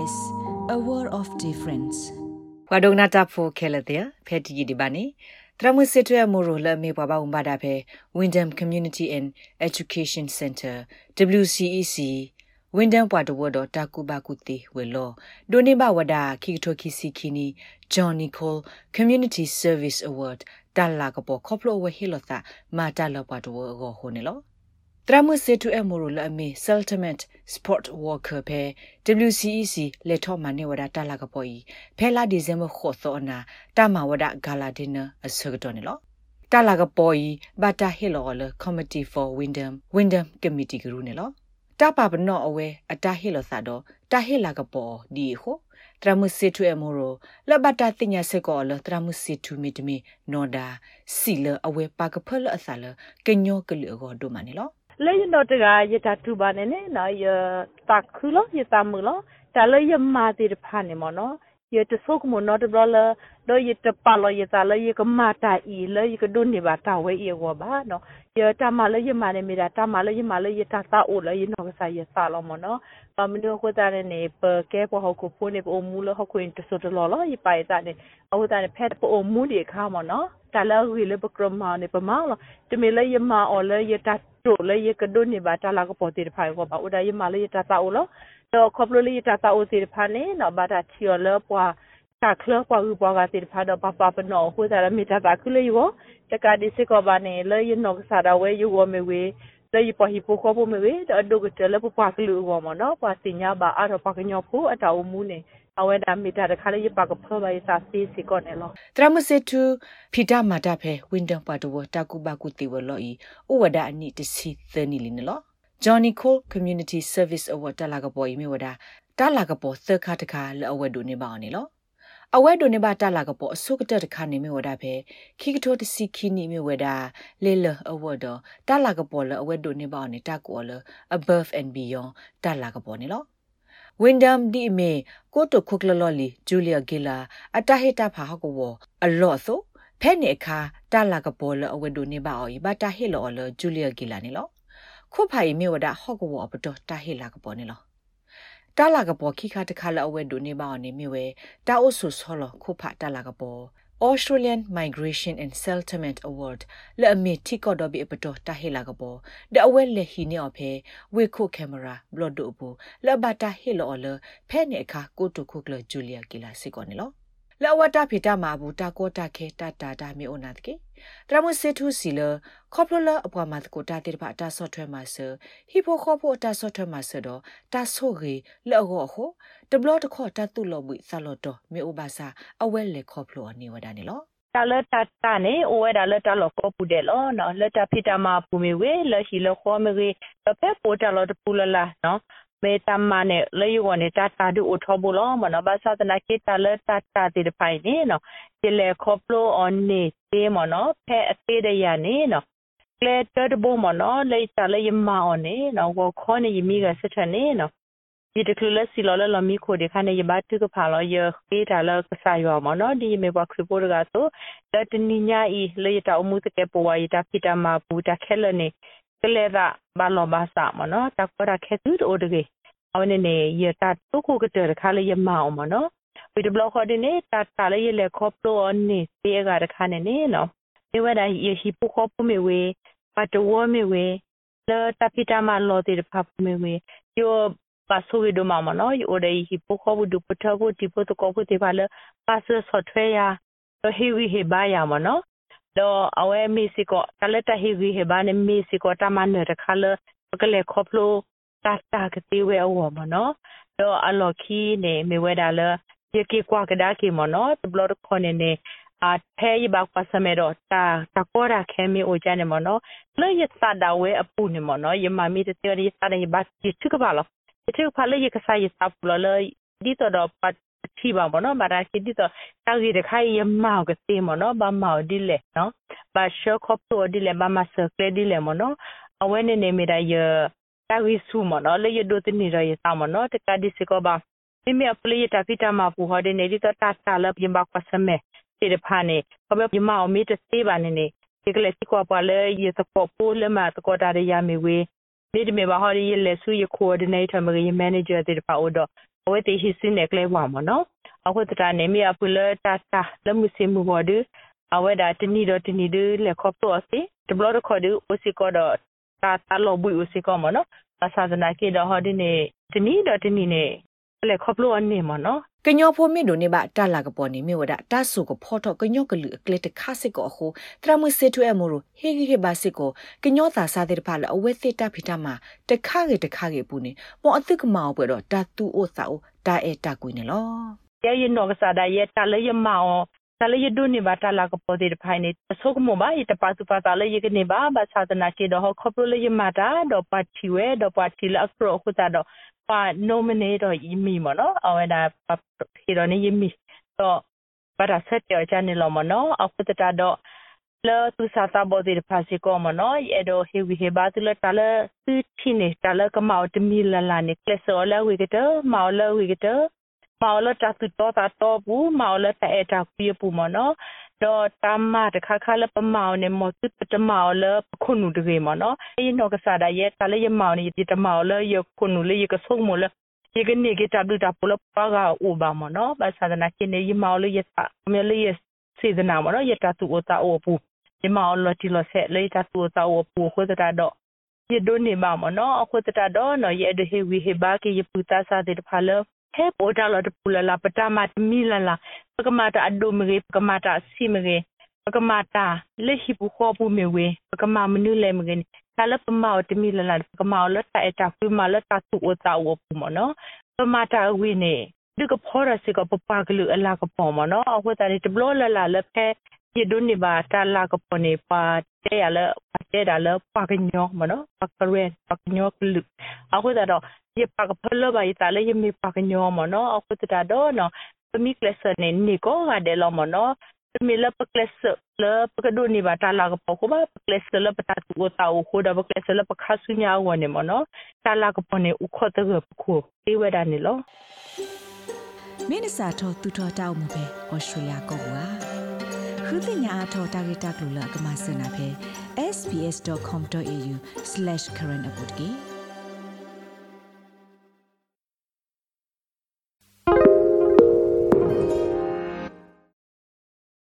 SBS a world of difference ဝဒုံနာတာဖိုခဲလတဲ့ဖက်တီဒီဘာနေတရမစစ်ထွေမိုရိုလမေပပဝဘာဒါဖဲ Windham Community and Education Center WCEC Windham ပွားတဝဒတာကူဘာကူတီဝေလောဒိုနေဘဝဒါခိထိုခိစီခီနီ John Nicole Community Service Award တာလာကပေါ်ခေါပလိုဝဟီလ တာမာတာလပွားတဝဂောဟိုနေလောတရမစစ်တူအမိုရလအမီ settlement sport worker ပဲ WCEC လက်ထော့မနေဝဒတာလာကပေါ်ဤဖဲလာဒီဇင်ဘာခေါ်သောနာတာမဝဒဂါလာဒင်နာအစကတော့နေလောတာလာကပေါ်ဤဘာတာဟီလောလ committee for windham windham committee ကရူနေလောတာပါပနော့အဝဲအတာဟီလောသာတော့တာဟီလာကပေါ်ဒီခိုတရမစစ်ထွေမိုရိုလဘတာတင်ညာစကောလတရမစစ်ထူမီတမီနော်ဒါစီလအဝဲပါကဖလအဆာလကညောကလအောဒိုမနီလော လေရတော့တကရတာတူပါနေနဲ့နော်ရတခုလို့ရတာမလို့တလည်းရမာတိဖာနေမနော်ရတဆုကမနော်တဘလတော့ရတပါလို့ရတာလည်းရကမာတာဤလည်းရကဒုန်နေပါတာဝဲရဝပါနော်ရတမလည်းရမာနေမိတာတမလည်းရမာလည်းရတာသာအိုလည်းရနော်ကစားရစာလို့မနော်ပမနုခတာနေနေပကဲပဟခုဖုန်နေပအမူလဟခွင်တဆုတလောလို့ရပိုင်တာနေအဝတာနေဖက်ပအမူဒီခါမနော်တလည်းဝီလည်းပကရမနေပမောင်းလို့တမေလည်းရမာအော်လည်းရတာ တို့လေရကဒုန်ဘာတလာကပေါ်တိဖိုင်ကိုပါဥဒယမလေးတတာအိုလောတော့ခေါပလိုလေးတတာအိုစီဖာနေတော့ဘာတာချီော်လပွားကကလပွားဥပွားကစီဖာတော့ပပပနော်ဟိုတာမီတတာခုလေယောတကဒီစကောဘာနေလေရနောဆာဒဝဲယောမေဝေလေပဟိပိုခေါပမေဝေတော့ဒုကတလပွားကလူဝမနော်ပွားစညာဘာအရပကညောဖူအတာအမူနေ အဝဲဒါမီတာတခါလေးပါကဖော်ပါရစာစီစီကောနေလောတရမစစ်တူဖီတာမာတာဖဲဝင်းဒန်ပါတဝတာကူဘာကူတီဝလောဤဥဝဒအနိတစီသနီလီနလော Johnny Cole Community Service Award တလာကပေါ်ဤမြေဝဒတလာကပေါ်သခါတခါလောအဝဲဒိုနေပါအောင်နေလောအဝဲဒိုနေပါတလာကပေါ်အစုကတတခါနေမြေဝဒဖဲခိကထိုတစီခီနီမြေဝဒလေလအဝဒတလာကပေါ်လအဝဲဒိုနေပါအောင်နေတကောလ above and beyond တလာကပေါ်နေလော ဝင်းဒမ်ဒီမေကိုတိုခုကလလော်လီဂျူလီယာဂီလာအတဟေတာဖာဟကောဝအလော့ဆိုဖဲနေခါတလာကပေါ်လအဝဒိုနေပါအော်ဘတာဟေလော်လဂျူလီယာဂီလာနေလောခုဖိုင်မြေဝဒဟော့ကောဝပတော်တဟေလာကပေါ်နေလောတလာကပေါ်ခိခါတခါလအဝဲဒိုနေပါအော်နေမြေဝဲတာအိုဆူဆောလခုဖတလာကပေါ် Australian Migration and Settlement Award လဲအမီတီကော့ဒဘီပတော်တာဟေလာကပေါ်ဒအဝဲလေဟီနေအဖေဝေခုကင်မရာဘလော့ဒိုဘူလဲဘတာဟေလော်လဖဲနေအခါကိုတုခုကလဂျူလီယာကီလာစီကောနေလော လောဝတာဖီတာမာဘူးတာကောတာခဲတာတာတာမီအိုနာတကေတရမစေထုစီလခေါပလလအပွားမတ်ကိုတာတိဖာတာဆော့ထွဲမှာဆဟီဖိုခေါဖိုတာဆော့ထွဲမှာဆတော့တာဆိုရီလောဟောဟောတဘလတခေါ်တာတုလောဘွိဆာလောတော့မီအိုဘာစာအဝဲလေခေါပလောနေဝဒနေလောတာလတာတာနေအိုဝဲတာလတာလောကောပူတယ်လောနော်လတာဖီတာမာပူမီဝဲလရှိလခေါ်မီတပက်ပိုတာလောတပူလလာနော် မေတမနဲ့လေယဝနဲ့တတာဒူအထောဘူးလောမနဘာသာတနာကေတလတတာတိဖိုင်နေနော်ဒီလေခေါပလိုအွန်နေတေမနော်ဖဲအသေးတရနေနော်ကလေတတ်ဘောမနော်လေတလေယမအောင်နေနော်ကိုခေါနေယမိကစထနေနော်ဒီတကလစီလောလမီခိုဒီခနဲ့ယဘတ်တုကဖာလောယခေတာလကဆာယောမနော်ဒီမေဘခရပိုရကဆိုတတနိညာဤလေတာအမှုတကေပဝါယတာဖိတာမဘူတာခဲလနေ ကလေရာဘာလောဘာစာမနော်တကရခဲသူတို့တကေအဝနေနေရတာတုခုကတဲ့ခါလေးရမအောင်မနော်ဝီဒဘလော့ခေါ်ဒီနေတာတာလေးရလေခေါပလိုနေတေးကရခါနေနေနော်ဒီဝဒရရှိပူခေါပမေဝေပတ်တော်မေဝေလာတပိတမလောတေဖပ်မေဝေယောပါဆိုဝီဒမမနော်ယောဒေဟိပခေါဘူးဒုပထဘူးတိပတကောဘူးတေပါလပါဆဆော့ထွဲယာဟီဝီဟေဘာယာမနော် တော့အဝဲမီစီကိုတလက်တဟီဝီဟေဘာနေမီစီကိုတမန်ရခါလကလေခေါပလိုတာတာကတိဝဲအောမနော်တော့အလော်ခီနေမေဝဲဒါလယကေကွာကဒါကေမနော်တဘလခေါနေနေအထဲရပါပတ်စမဲတော့တာတကောရာခဲမီအိုကြနေမနော်လေရသဒါဝဲအပူနေမနော်ယမမီတတေရီစတဲ့ဘတ်ချစ်ကပါလောချစ်ဖာလေရကစားရစပ်လောလေဒီတော့ပတ် ချီပါမနော်မာရာရှိဒီတော့တောက်ရတဲ့ခိုင်ရမောက်ကစေးမနော်ဘာမောက်ဒီလေနော်ဘာရှော့ခေါပတိုဒီလေဘာမဆကလေဒီလေမနော်အဝဲနေနေမိတာရတာဝိစုမနော်လေရဒိုတနေရရစမနော်တကဒီစကောပါမိမိအပလေးတာဖီတာမပူဟောဒီနေဒီတော့တာတာလပြင်းပါကွာစမဲစီရဖာနေဘဘပြမအောင်မီတစေးပါနေနေဒီကလေးစီကောပါလေရစကောပိုးလမတကောတာရရမီဝေနေဒီမေဘာဟော်ရီလေဆူရ coordinator မကြီး manager တဲ့ပါအော်တော့ ဝဲတေဟိစင်းနေကလေးပါမနော်အခုတတာနေမီအပူလတာတာလမှုစင်မှုဘော်ဒအဝဲဒါတနီတော့တနီဒလေခေါပတော့စီတဘလတော့ခေါ်ဒအိုစီကောတော့တာတာလောဘူးအိုစီကောမနော်အစာစနာကေတော့ဟောဒီနေတနီတော့တနီနေလေခေါပလို့အနေမနော် ကညောဖိုမီဒိုနေဘတာလာကပေါ်နေမြေဝဒတာဆုကဖောတော့ကညောကလူအကလက်တခါစစ်ကိုအခုတရမစေထွဲအမို့ဟေဂီဟေဘာစစ်ကိုကညောသာစားတဲ့ဖာလအဝဲစစ်တဖိတမှာတခါကေတခါကေပူနေပေါ်အသစ်ကမောက်ပွဲတော့တာတူအိုစာအိုတာအဲတာကွေနေလောရဲ့ရင်တော့ကစား da ye ta le ye ma o ta le ye du ni ba ta la ko po de phai ni so ko mo ba ye ta pa su pa ta le ye ke ni ba ba sa ta na ke do ho khop le ye ma ta do pa thi we do pa thi la akro khu ta do pa nominate do yi mi mo no a we da pa he do ni yi mi to ba da set yo cha ni lo mo no a khu ta do လသူစာတာဘောဒီဖာစီကောမနော်ယေဒိုဟေဝီဟေဘာတူလတာလသူချင်းနေတာလကမောက်တမီလလာနေကလဆောလဝီကတမောလဝီကတမောလတာသူတော့တာတော့ဘူးမောလတဲ့အတာပြပူမနော် တော့တမ္မာတခါခါလပမောင်နေမသူပတမောလခုနုတကေမနော်အင်းတော့ကစားတဲ့ရဲ့တလည်းရမောင်နေဒီတမောလရခုနုလေရကဆုံမလဒီကနေ့ကတဘူးတာပလပါကဥပါမနော်ဘာသာနာကိနေရမောလရတာမလေရစေဒနာမနော်ရတာသူအတာအပူရမောလတီလဆက်လေတာသူအတာအပူခွတ်တာတော့ရဒိုနေပါမနော်အခုတတာတော့နော်ရဒဟေဝီဟေဘာကေရပူတာစားတဲ့ဖာလော ဟဲပိုတာလတပူလလာပတာမတ်မီလလာပကမာတာအဒိုမရေပကမာတာစီမရေပကမာတာလက်ရှိပူခေါ်ပူမေဝေပကမာမနုလေမကင်းတာလပမောတမီလလာပကမာလတာတာကူမာလတာသူဝတာဝပူမနော်ပမာတာဝိနေဒီကဖောရစီကပပကလူအလာကပေါ်မနော်အခုတာဒီတဘလလလာလက်ဖဲ ဒီဒုန်နေပါတာလာကပေါ်နေပါတဲ့ရလပါတဲ့ရလပါကညောမနော်ပကရဲပကညောကလူအခုတော့ ye pak phalo ba ita le ye mi pak nyo mo no aku ta do no mi class ne ni ko ga de lo mo no mi la pa class la pa do ni ba ta la ko ko ba class la pa ta tu ta u ko da ba class la pa kha su nya wo ne mo no ta la ko ne u kho ta ga ko e we da ni lo မင်းစာထောသူထောတောက်မှုပဲဩစတြေးလျကောကွာ ခုတင်ညာအထောတာဂီတာကလူလာကမစနာပဲ sbs.com.au/current update